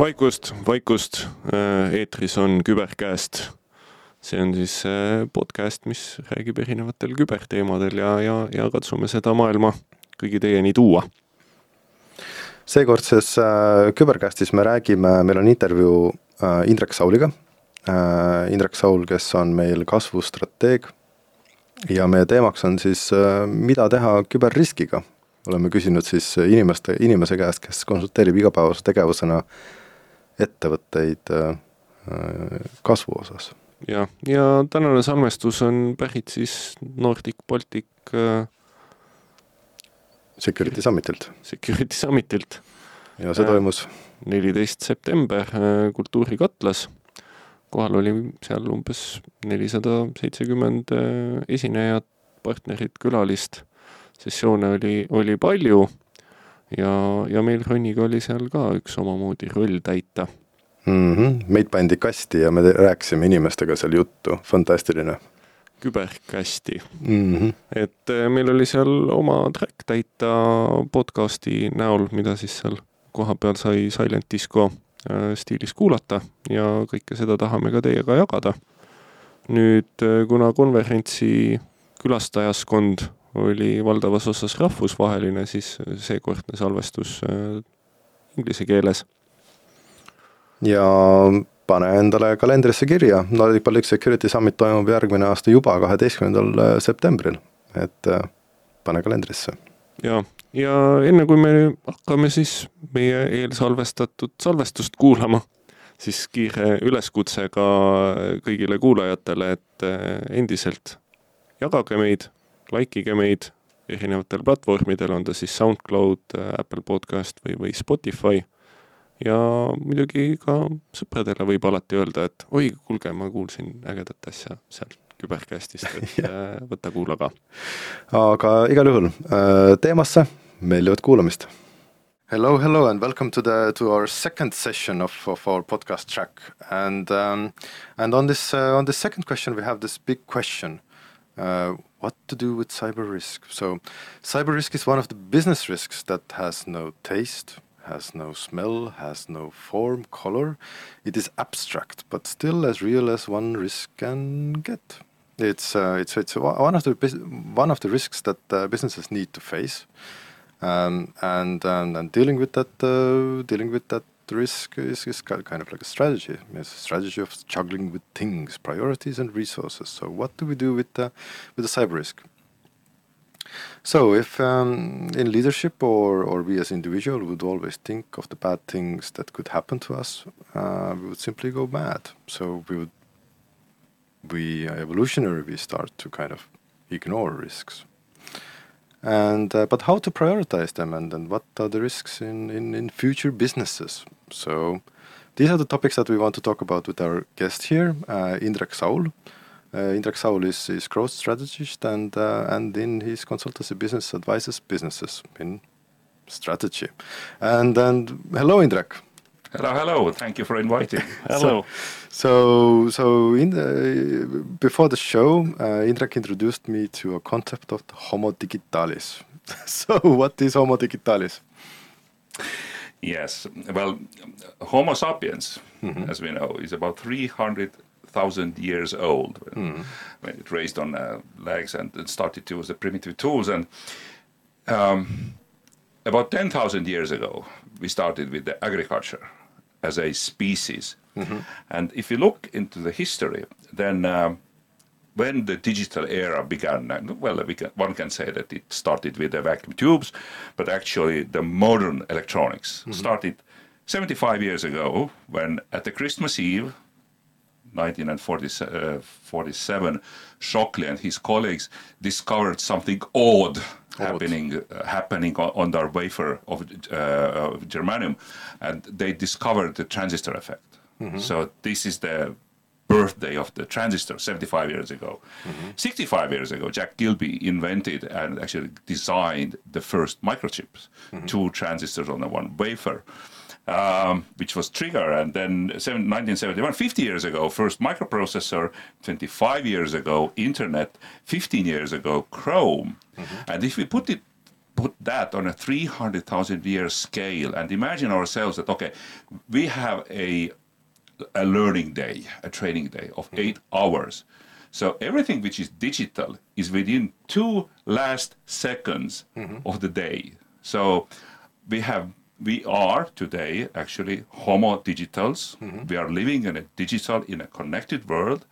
vaikust, vaikust, eetris on Küberkäest. see on siis podcast, mis räägib erinevatel küberteemadel ja, ja, ja katsume seda maailma kõigi teieni tuua. seekordses Küberkästis me räägime, meil on intervjuu Indrek Sauliga. Indrek Saul, kes on meil kasvustrateeg ja meie teemaks on siis, mida teha küberriskiga. Oleme küsinud siis inimeste, inimese käest, kes konsulteerib igapäevase tegevusena ettevõtteid kasvu osas. jah, ja tänane salvestus on pärit siis Nordic Baltic Security Summitilt. Security Summitilt. ja see toimus? neliteist september Kultuurikatlas. kohal oli seal umbes nelisada seitsekümmend esinejat, partnerit, külalist. Sessioone oli, oli palju ja, ja meil Roniga oli seal ka üks omamoodi roll täita mm. -hmm. meid pandi kasti ja me rääkisime inimestega seal juttu, fantastiline. küberkasti mm. -hmm. et meil oli seal oma track täita podcast'i näol, mida siis seal kohapeal sai Silent Disco stiilis kuulata ja kõike seda tahame ka teiega jagada. nüüd, kuna konverentsi külastajaskond oli valdavas osas rahvusvaheline, siis seekordne salvestus inglise keeles. ja pane endale kalendrisse kirja, Nordic Baltic Security Summit toimub järgmine aasta juba kaheteistkümnendal septembril, et pane kalendrisse. ja, ja enne kui me hakkame siis meie eelsalvestatud salvestust kuulama, siis kiire üleskutse ka kõigile kuulajatele, et endiselt jagage meid like ige meid erinevatel platvormidel, on ta siis SoundCloud, Apple Podcast või, või Spotify. ja muidugi ka sõpradele võib alati öelda, et oi, kuulge, ma kuulsin ägedat asja seal kübercastist, et võta kuula ka. aga igal juhul teemasse, meeldivat kuulamist. Hello, hello, and welcome to the to our second session of, of our podcast track. And um, and on this uh, on this second question, we have this big question: uh, what to do with cyber risk. So, cyber risk is one of the business risks that has no taste, has no smell, has no form, color. It is abstract, but still as real as one risk can get. It's uh, it's it's one of the one of the risks that uh, businesses need to face, um, and, and and dealing with that uh, dealing with that risk is, is kind of like a strategy. It's a strategy of juggling with things, priorities, and resources. So, what do we do with the with the cyber risk? So, if um, in leadership or or we as individual would always think of the bad things that could happen to us, uh, we would simply go mad. So we would we evolutionary we start to kind of ignore risks and uh, but how to prioritize them and, and what are the risks in, in, in future businesses? So these are the topics that we want to talk about with our guest here uh, indrek saul. Uh, indrek saul is, is growth strategist and uh, and in his consultancy business advises businesses in strategy. And and hello indrek Hello, hello. Thank you for inviting. Hello. So, so, in the, before the show, uh, Indrek introduced me to a concept of Homo digitalis. so, what is Homo digitalis? Yes. Well, Homo sapiens, mm -hmm. as we know, is about 300,000 years old when, mm when, it raised on uh, legs and, and, started to use the primitive tools. And um, about 10,000 years ago, we started with the agriculture as a species. Mm-hmm. And if you look into the history, then um, when the digital era began, well, we can, one can say that it started with the vacuum tubes, but actually the modern electronics mm-hmm. started 75 years ago when at the Christmas Eve, 1947, Shockley and his colleagues discovered something odd happening uh, happening on, on their wafer of, uh, of, germanium, and they discovered the transistor effect. Mm-hmm. So this is the birthday of the transistor 75 years ago. Mm-hmm. 65 years ago, Jack Kilby invented and actually designed the first microchips, mm-hmm. two transistors on the one wafer um, which was Trigger, and then 1971, 50 years ago, first microprocessor, 25 years ago, Internet, 15 years ago, Chrome. Mm-hmm. And if we put it put that on a 300,000 year scale and imagine ourselves that, okay, we have a, a learning day, a training day of eight hours. So everything which is digital is within two last seconds of the day. So we have we are today actually homo digitals mm-hmm. we are living in a digital in a connected world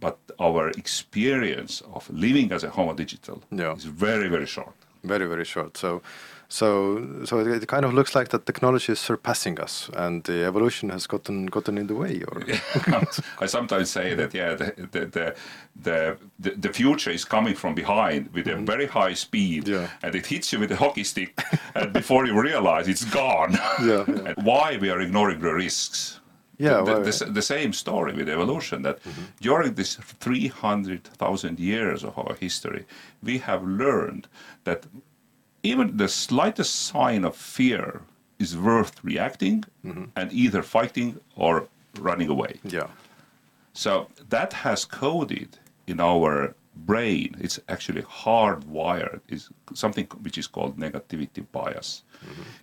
but our experience of living as a homo digital Yeah. is very very short Very very short. So, so so it, it kind of looks like that technology is surpassing us, and the evolution has gotten gotten in the way. Or I sometimes say that yeah, the the the the, the, the future is coming from behind with a mm-hmm. very high speed, Yeah. and it hits you with a hockey stick, and before you realize it's gone. Yeah, yeah. Why we are ignoring the risks? Yeah, the, the, the, the same story with evolution that mm-hmm. during this 300,000 years of our history, we have learned that even the slightest sign of fear is worth reacting and either fighting or running away. yeah, So that has coded in our brain. It's actually hardwired. Is something which is called negativity bias.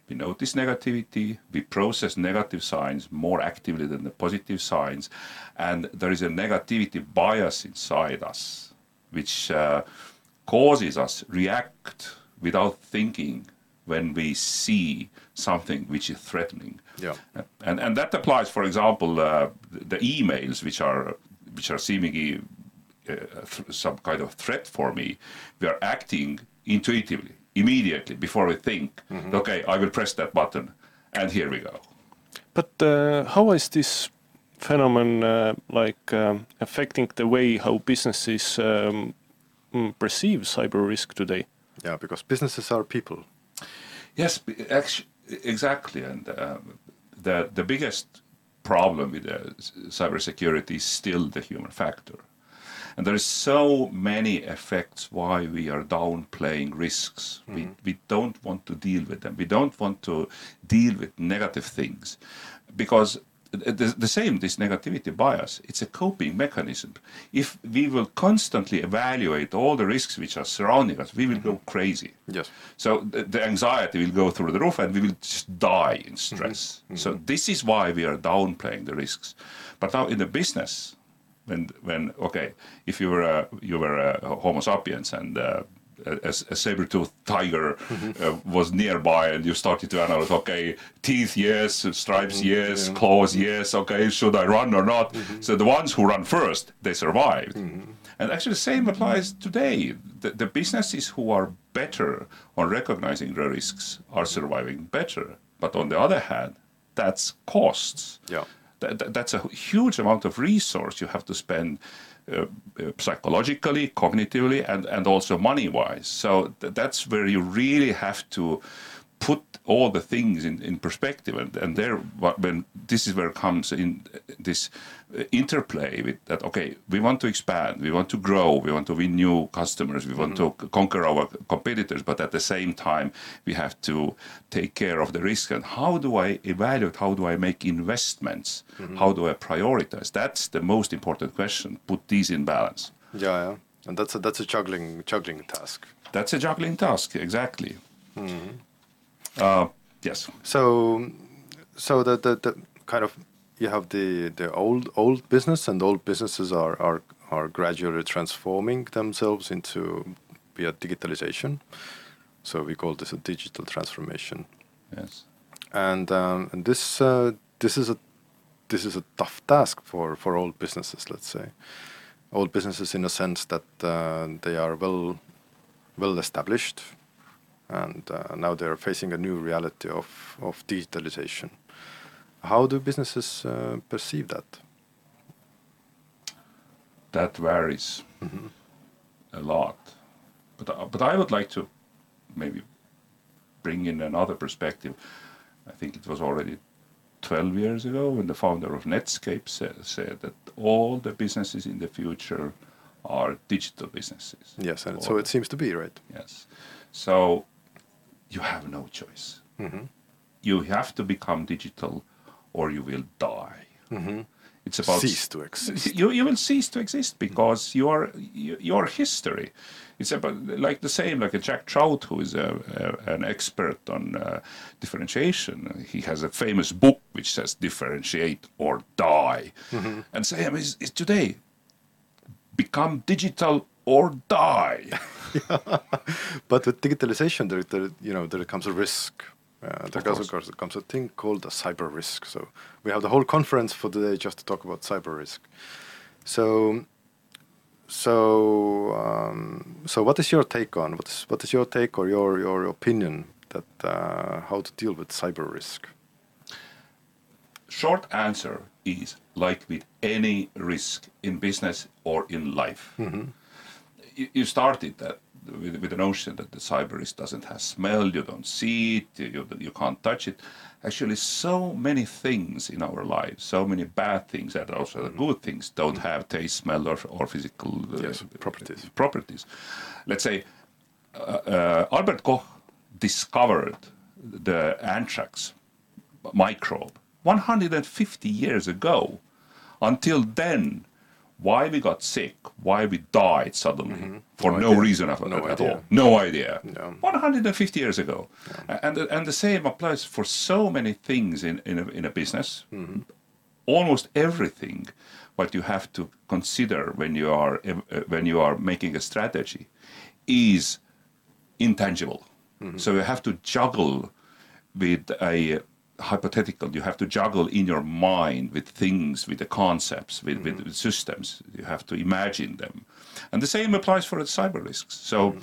We notice negativity. We process negative signs more actively than the positive signs, and there is a negativity bias inside us, which uh, causes us react without thinking when we see something which is threatening. Yeah. And and that applies, for example, uh, the emails which are which are seemingly uh, th- some kind of threat for me. We are acting intuitively, immediately before we think. Okay, I will press that button, and here we go. But uh, how is this phenomenon uh, like um, affecting the way how businesses um, mm, perceive cyber risk today? Yeah, because businesses are people. Yes, b- actu- exactly. And um, the the biggest problem with uh, cybersecurity is still the human factor. And there is so many effects why we are downplaying risks. We, we don't want to deal with them. We don't want to deal with negative things because the, the same this negativity bias it's a coping mechanism if we will constantly evaluate all the risks which are surrounding us we will go mm-hmm. crazy Yes. so the, the anxiety will go through the roof and we will just die in mm-hmm. stress. Mm-hmm. So this is why we are downplaying the risks. But now in the business, when when okay, if you were a, you were a Homo sapiens and uh, a, a saber-toothed tiger mm-hmm. uh, was nearby and you started to analyze okay teeth yes stripes mm-hmm. yes claws yes okay should i run or not? Mm-hmm. So the ones who run first they survived. And actually the same applies today. The, the businesses who are better on recognizing the risks are surviving better. But on the other hand that's costs. Yeah. that, that- that's a huge amount of resource you have to spend Uh, uh, psychologically, cognitively, and, and also money wise. So th- that's where you really have to put all the things in, in perspective. And, and there, when this is where comes in this uh, interplay with that, okay, we want to expand, we want to grow, we want to win new customers, we want to mm-hmm. conquer our competitors, but at the same time, we have to take care of the risk. And how do I evaluate? How do I make investments? Mm-hmm. How do I prioritize? That's the most important question. Put these in balance. Yeah, yeah. And that's a that's a juggling juggling task. That's a juggling task, exactly. Mm-hmm. Uh, yes. So, so the, the, the kind of you have the the old old business, and old businesses are are are gradually transforming themselves into via digitalization. So we call this a digital transformation, Yes. and um, and this uh, this is a this is a tough task for for old businesses. Let's say, old businesses in a sense that uh, they are well well established, and uh, now they're facing a new reality of, of digitalization. How do businesses uh, perceive that? that varies a lot. But uh, but I would like to maybe bring in another perspective. I think it was already 12 years ago when the founder of Netscape said, said that all the businesses in the future are digital businesses. Yes, and so it seems to be right. Yes. So you have no choice. Mm-hmm. You have to become digital or you will die. Mm-hmm. It's about cease to exist. You, you will cease to exist because your your history. It's about like the same like a Jack Trout who is a, a, an expert on uh, differentiation. He has a famous book which says differentiate or die. Mm-hmm. And same is, is today. Become digital or die. But with digitalization, there, there you know there comes a risk. Uh, there Of comes, course. comes a thing called a cyber risk. So we have the whole conference for today just to talk about cyber risk. So, so, um, so what is your take on what is what is your take or your your opinion that uh, how to deal with cyber risk? Short answer is like with any risk in business or in life. You, you started that with, with the notion that the cyber risk doesn't have smell, you don't see it, you, you can't touch it. Actually, so many things in our lives, so many bad things and also the good things don't have taste, smell, or, or physical uh, Yes, properties. properties. Let's say uh, uh, Albert Koch discovered the anthrax microbe 150 years ago. Until then, why we got sick, why we died suddenly for Mm-hmm. No no, reason of, No at all. No idea. No. 150 years ago. And, the- and the same applies for so many things in, in, a, in a business. Mm-hmm. Almost everything what you have to consider when you are uh, when you are making a strategy is intangible. So you have to juggle with a hypothetical. You have to juggle in your mind with things, with the concepts, with, with, with systems. You have to imagine them, and the same applies for the cyber risks. So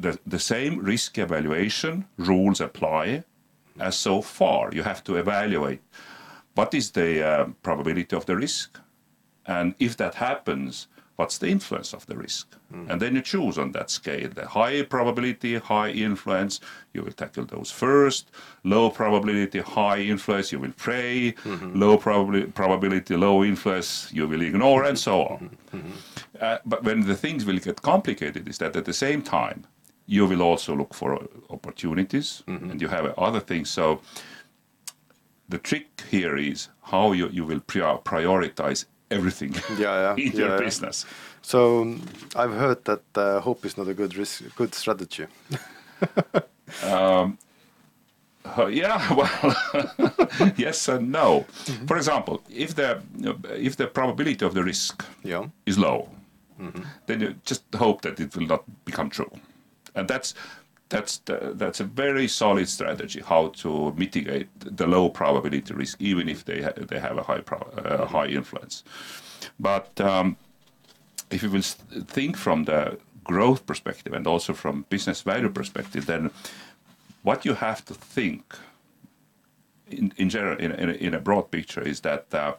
the the same risk evaluation rules apply as so far. You have to evaluate what is the uh, probability of the risk, and if that happens, what's the influence of the risk? Mm. And then you choose on that scale. The high probability, high influence, you will tackle those first. Low probability, high influence, you will pray. Mm-hmm. Low probably, probability, low influence, you will ignore, and so on. Mm-hmm. Mm-hmm. Uh, but when the things will get complicated, is that at the same time, you will also look for opportunities, and you have other things. So the trick here is how you, you will pri- prioritize everything Yeah, yeah, in yeah, your yeah. business. So um, I've heard that uh, hope is not a good risk, good strategy. Uh, yeah, well, yes and no. For example, if the if the probability of the risk Yeah. is low, then you just hope that it will not become true, and that's that's the, that's a very solid strategy how to mitigate the low probability risk, even if they ha- they have a high pro- uh, high influence. But um, if you will think from the growth perspective and also from business value perspective, then what you have to think in, in general, in, in, a, in a broad picture, is that uh,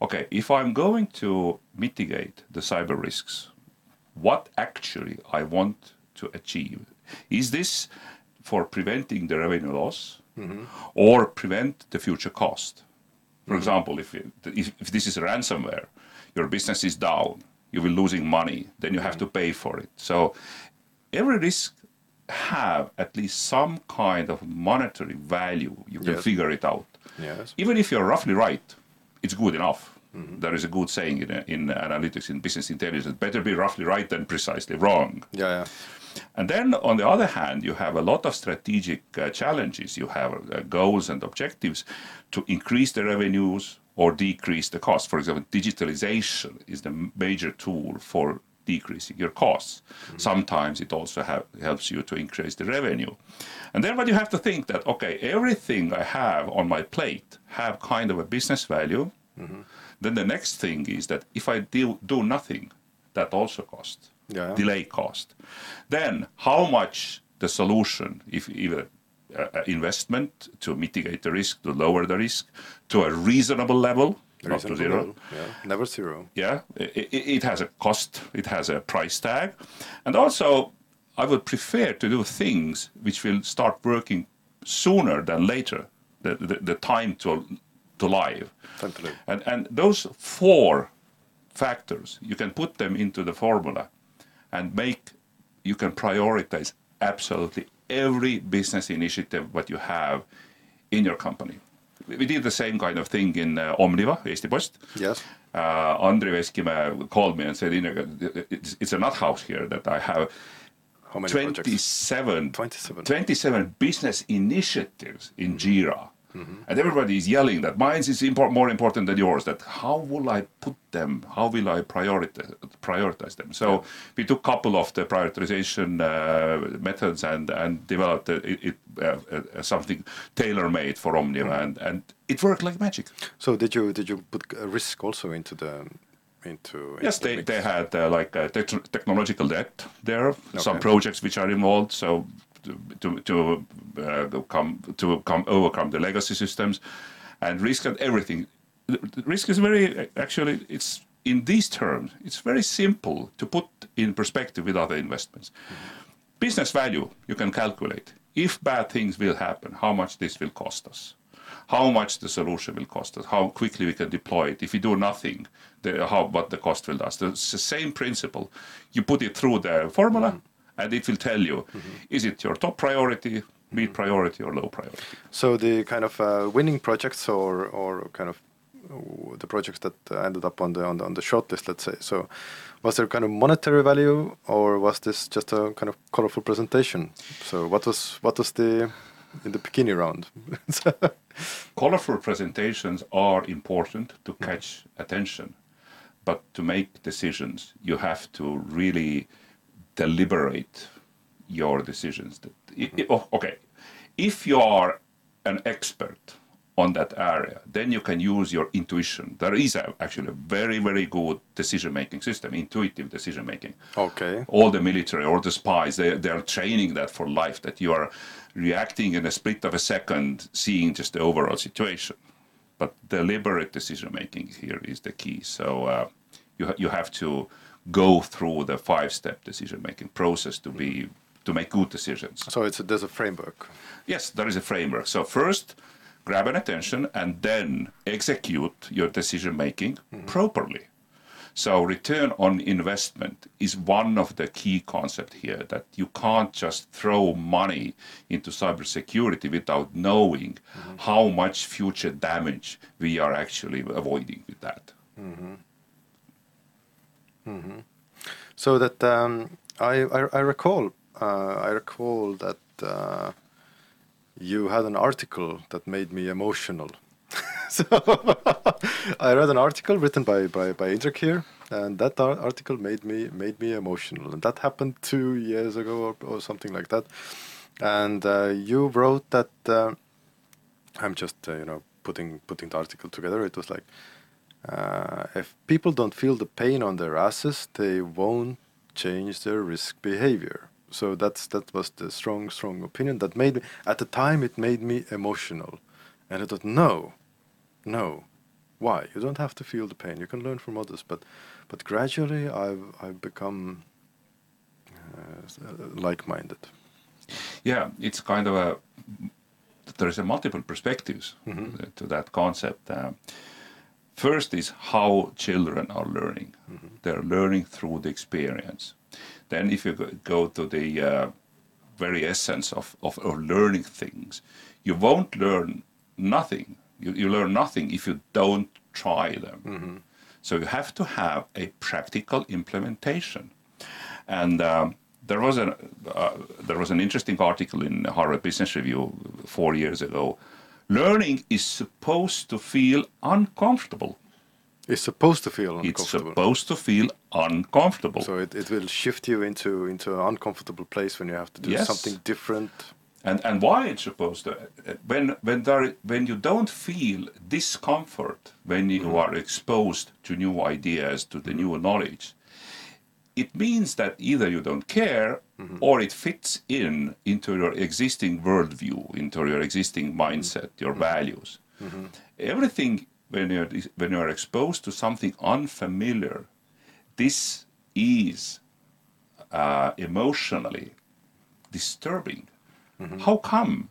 okay, if I'm going to mitigate the cyber risks, what actually I want to achieve? Is this for preventing the revenue loss or prevent the future cost? For example, if, it, if, if this is ransomware, your business is down, you will losing money, then you have to pay for it. So every risk have at least some kind of monetary value. You can Yes. figure it out. Yes. Even if you're roughly right, it's good enough. Mm-hmm. There is a good saying in, in analytics, in business intelligence, better be roughly right than precisely wrong. Yeah, yeah. And then on the other hand, you have a lot of strategic uh, challenges. You have uh, goals and objectives to increase the revenues or decrease the cost. For example, digitalization is the major tool for decreasing your costs. Sometimes it also ha- helps you to increase the revenue. And then what you have to think that okay, everything I have on my plate have kind of a business value. Then the next thing is that if I do, do nothing, that also costs Yeah. delay cost. Then how much the solution, if either uh, uh, investment to mitigate the risk, to lower the risk to a reasonable level, not to zero. level, Yeah. Never zero. Yeah, it, it has a cost, it has a price tag, and also I would prefer to do things which will start working sooner than later, the, the, the time to to live. Time to live. And, and those four factors, you can put them into the formula and make, you can prioritize absolutely every business initiative what you have in your company. we did the same kind of thing in uh, Omniva, Eesti Post. Yes. Uh, Andri Veskimäe called me and said, it's, it's a nut house here that I have How many 27, 27. 27 business initiatives in Jira. And everybody is yelling that mine is impor- more important than yours. That how will I put them? How will I prioritize, prioritize them? So we took a couple of the prioritization uh, methods and and developed it, it, uh, uh, something tailor made for Omniva, and and it worked like magic. So did you did you put a risk also into the into? Yes, into they, mix? they had uh, like a tech- technological debt there, some projects which are involved. So to to, to uh, come to come overcome the legacy systems, and risk and everything. The risk is very actually it's in these terms. It's very simple to put in perspective with other investments. Business value you can calculate. If bad things will happen, how much this will cost us how much the solution will cost us, how quickly we can deploy it. If we do nothing, the, how what the cost will us. It's the same principle. You put it through the formula, and it will tell you: is it your top priority, mid priority, or low priority? So the kind of uh, winning projects or or kind of uh, the projects that ended up on the on the, on the short list, let's say. So was there kind of monetary value or was this just a kind of colorful presentation? So what was what was the in the bikini round? Colorful presentations are important to catch attention, but to make decisions, you have to really deliberate your decisions. That oh, okay, if you are an expert on that area, then you can use your intuition. There is a, actually a very, very good decision-making system, intuitive decision-making okay. all the military or the spies they, they are training that for life that you are reacting in a split of a second seeing just the overall situation but deliberate decision making here is the key so uh, you, ha- you have to go through the five step decision making process to be to make good decisions. So it's a, there's a framework. yes there is a framework. So first grab an attention and then execute your decision making hmm. properly. So return on investment is one of the key concepts here that you can't just throw money into cybersecurity without knowing mm-hmm. how much future damage we are actually avoiding with that. Mm-hmm. So that um, I, I I recall uh, I recall that uh, you had an article that made me emotional. so I read an article written by by by Indrek here, and that ar- article made me made me emotional, and that happened two years ago or, or something like that. And uh, you wrote that uh, I'm just uh, you know putting putting the article together. It was like uh, if people don't feel the pain on their asses, they won't change their risk behavior. So that's that was the strong, strong opinion that made me. At the time, it made me emotional, and I thought, no, no, why? You don't have to feel the pain. You can learn from others, but but gradually, I've I've become uh, like-minded. Yeah, it's kind of a there's a multiple perspectives to that concept. Uh, first is how children are learning. They're learning through the experience. Then, if you go- to the uh, very essence of, of, of learning things, you won't learn nothing. You, you learn nothing if you don't try them. So you have to have a practical implementation. And um, there was an uh, there was an interesting article in Harvard Business Review four years ago. Learning is supposed to feel uncomfortable. It's supposed to feel uncomfortable. It's supposed to feel uncomfortable. so it, it will shift you into into an uncomfortable place when you have to do Yes. something different. and and why it's supposed to when when there when you don't feel discomfort when you mm. are exposed to new ideas to the new knowledge it means that either you don't care Mm-hmm. or it fits in into your existing worldview into your existing mm-hmm. mindset your mm-hmm. values. Everything when you're when you're exposed to something unfamiliar this is uh, emotionally disturbing. How come?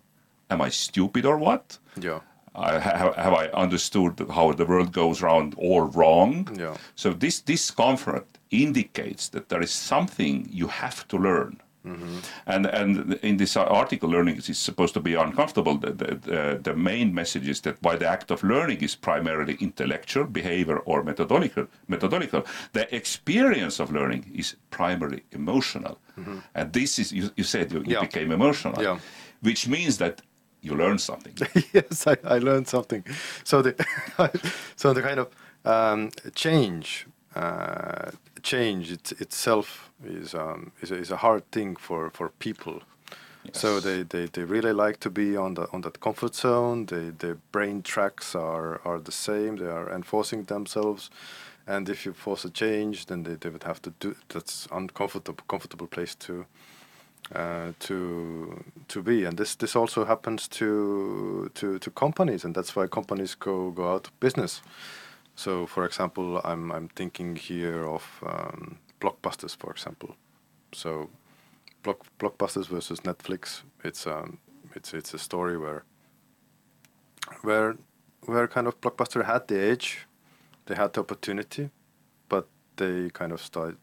Am I stupid or what? Yeah. I, have, have I understood how the world goes round all wrong? Yeah. So this discomfort indicates that there is something you have to learn. Mm-hmm. And and in this article, learning is supposed to be uncomfortable. The, the, the, main message is that while the act of learning is primarily intellectual, behavior, or methodological, methodological, the experience of learning is primarily emotional. Mm-hmm. And this is you, you said you, you Yeah. became emotional, Yeah. which means that you learn something. yes, I, I learned something. So the so the kind of um, change uh, change it, itself is um, is, a, is a hard thing for, for people. So they, they, they really like to be on the on that comfort zone. They, their brain tracks are, are the same. They are enforcing themselves, and if you force a change, then they, they would have to do. That's uncomfortable comfortable place to uh, to to be, and this this also happens to to to companies, and that's why companies go go out of business. So, for example, I'm I'm thinking here of um, blockbusters, for example. So, block, blockbusters versus Netflix. It's um it's it's a story where where where kind of blockbuster had the edge, they had the opportunity, but they kind of started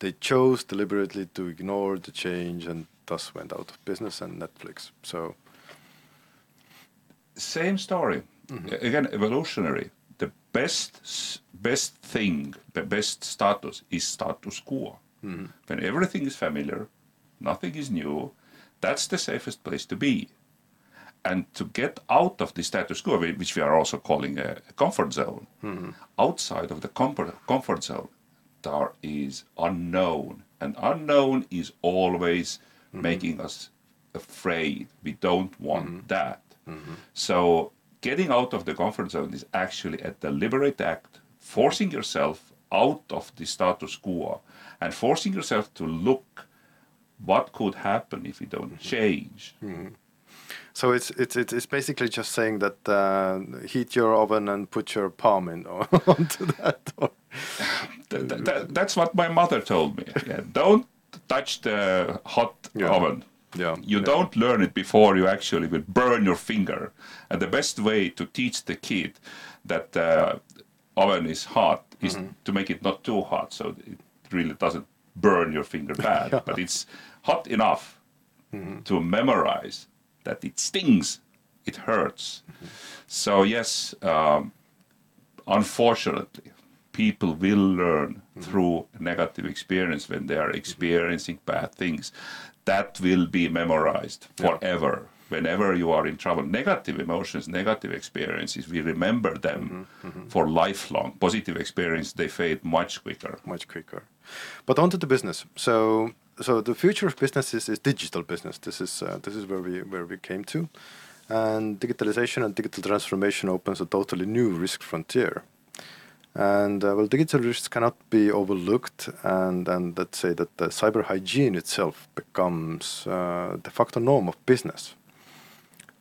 they chose deliberately to ignore the change and thus went out of business and Netflix. So same story. Mm-hmm. Again evolutionary. The best best thing the best status is status quo. Mm-hmm. When everything is familiar nothing is new that's the safest place to be. And to get out of the status quo which we are also calling a, comfort zone mm-hmm. outside of the comfort, comfort zone there is unknown and unknown is always mm-hmm. making us afraid. We don't want mm-hmm. that. Mm-hmm. So getting out of the comfort zone is actually a deliberate act, forcing yourself out of the status quo and forcing yourself to look what could happen if you don't change. so it's it's it's it's basically just saying that uh, heat your oven and put your palm in onto that. Or, Th- th- th- that's what my mother told me. Yeah, don't touch the hot Yeah. oven. Yeah, You yeah. don't learn it before you actually will burn your finger. And the best way to teach the kid that uh, oven is hot is Mm-hmm. to make it not too hot, so it really doesn't burn your finger bad. But it's hot enough Mm-hmm. to memorize that it stings, it hurts. Mm-hmm. So yes, um, unfortunately, people will learn mm-hmm. through negative experience when they are mm-hmm. experiencing bad things. That will be memorized forever. Whenever you are in trouble, negative emotions, negative experiences, we remember them mm-hmm. for lifelong. Positive experience, they fade much quicker. much quicker. But onto the business. So so the future of business is, is digital business. This is uh, this is where we where we came to, and digitalization and digital transformation opens a totally new risk frontier. And uh, well, digital risks cannot be overlooked, and and let's say that the cyber hygiene itself becomes uh, de facto norm of business.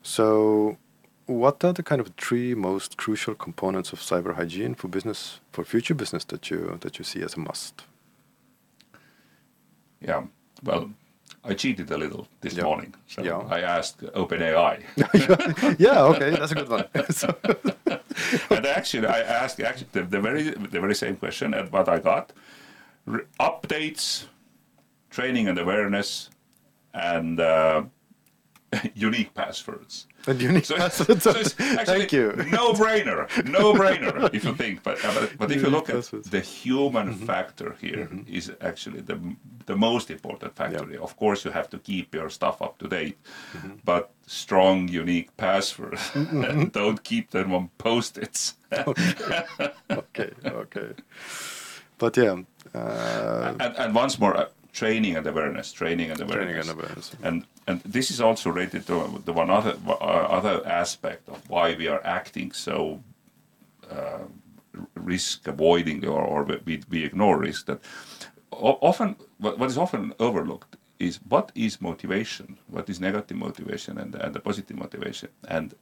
So, what are the kind of three most crucial components of cyber hygiene for business, for future business that you that you see as a must? Yeah. Well, I cheated a little this Yeah. morning. So Yeah. I asked OpenAI. yeah, okay, that's a good one. so, and actually, I asked actually the, the very the very same question, and what I got: R- updates, training and awareness, and uh, unique passwords. and need So, passwords. so Thank you. no brainer, no brainer if you think. But uh, but, but if you Unique look at the human factor here is actually the the most important factor. Yeah. Of course, you have to keep your stuff up to date, but strong, unique passwords. Don't keep them on post-its. okay, okay. But yeah, uh, and, and once more, uh, training and awareness, training and awareness. training and awareness. And and this is also related to the one other uh, other aspect of why we are acting so uh, risk avoiding or, or we, we ignore risk. That often what, is often overlooked is what is motivation, what is negative motivation and, and the positive motivation. And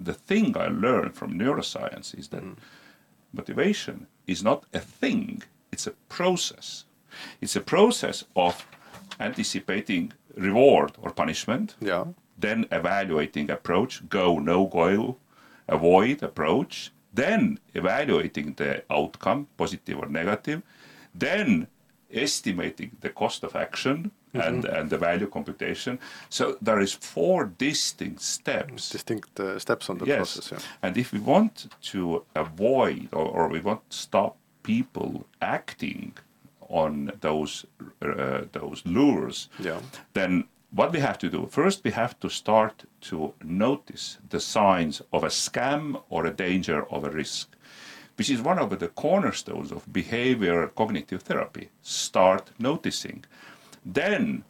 the thing I learned from neuroscience is that motivation is not a thing; it's a process. It's a process of anticipating reward or punishment, Yeah, then evaluating approach, go, no go, avoid approach, then evaluating the outcome, positive or negative, then estimating the cost of action and, and the value computation. So there is four distinct steps. Distinct uh, steps on the Yes, process. Yeah. and if we want to avoid or, or we want to stop people acting on those uh, those lures, Yeah. then what we have to do first we have to start to notice the signs of a scam or a danger of a risk which is one of the cornerstones of behavior cognitive therapy start noticing then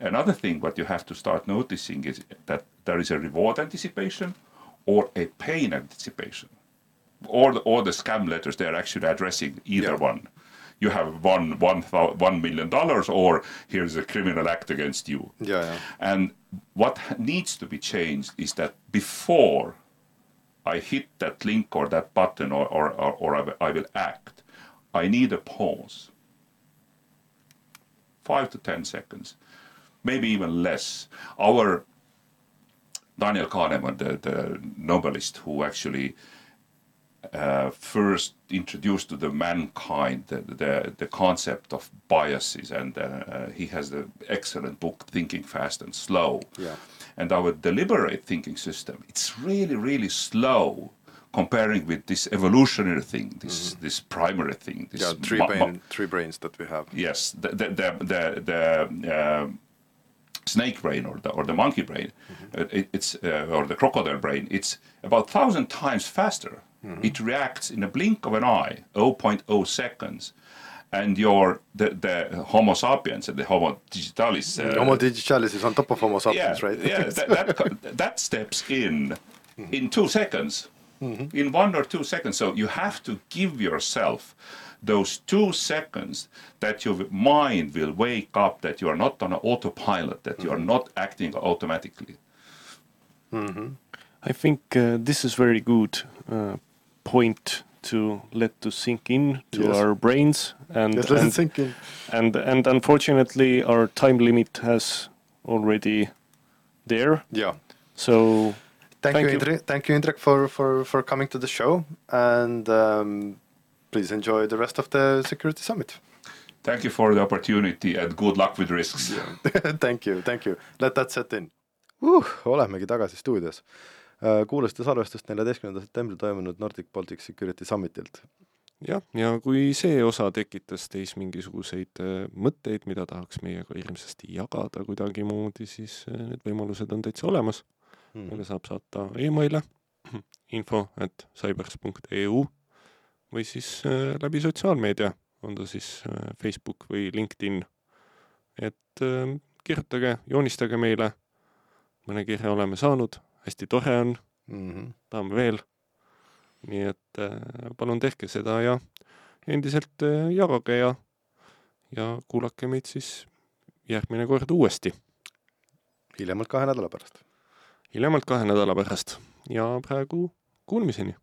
another thing what you have to start noticing is that there is a reward anticipation or a pain anticipation or the, or the scam letters they're actually addressing either Yeah. one you have one one one million dollars or here's a criminal act against you Yeah, yeah. and what needs to be changed is that before I hit that link or that button or, or, or, or I, will, act, I need a pause. Five to 10 seconds, maybe even less. Our Daniel Kahneman, the, the Nobelist who actually uh, first introduced to the mankind the, the, the concept of biases, and uh, uh, he has the excellent book Thinking Fast and Slow. Yeah. And our deliberate thinking system, it's really, really slow comparing with this evolutionary thing, this this primary thing. This Yeah, three, brain, three brains that we have. yes, the the the the, um, snake brain or the or the monkey brain, uh, it, it's uh, or the crocodile brain. It's about thousand times faster. It reacts in a blink of an eye, 0.0 seconds, and your the, the Homo sapiens and the Homo digitalis. Uh, Homo digitalis is on top of Homo yeah, sapiens, right? yeah, that, that, that steps in in two seconds, in one or two seconds. So you have to give yourself those two seconds that your mind will wake up, that you are not on an autopilot, that you are not acting automatically. I think uh, this is very good uh, point to let to sink in to Yes. our brains and Just let it and, sink in. and and unfortunately our time limit has already there. Yeah. So Thank, Thank you, you. Indrek. Thank you, Indrek, for, for, for coming to the show. And um, please enjoy the rest of the Security Summit. Thank you for the opportunity and good luck with risks. thank you, thank you. Let that set in uh,. olemegi tagasi stuudios. Kuulasite salvestust neljateistkümnendal septembril toimunud Nordic Baltic Security Summitilt. jah, ja kui see osa tekitas teis mingisuguseid äh, mõtteid, mida tahaks meiega hirmsasti jagada kuidagimoodi, siis äh, need võimalused on täitsa olemas. meile saab saata emaile info at cybers.eu või siis äh, läbi sotsiaalmeedia, on ta siis äh, Facebook või LinkedIn. et äh, kirjutage, joonistage meile, mõne kirja oleme saanud, hästi tore on, Mm -hmm. tahame veel. nii et äh, palun tehke seda ja endiselt äh, jagage ja, ja kuulake meid siis järgmine kord uuesti, hiljemalt kahe nädala pärast. hiljemalt kahe nädala pärast ja praegu kuulmiseni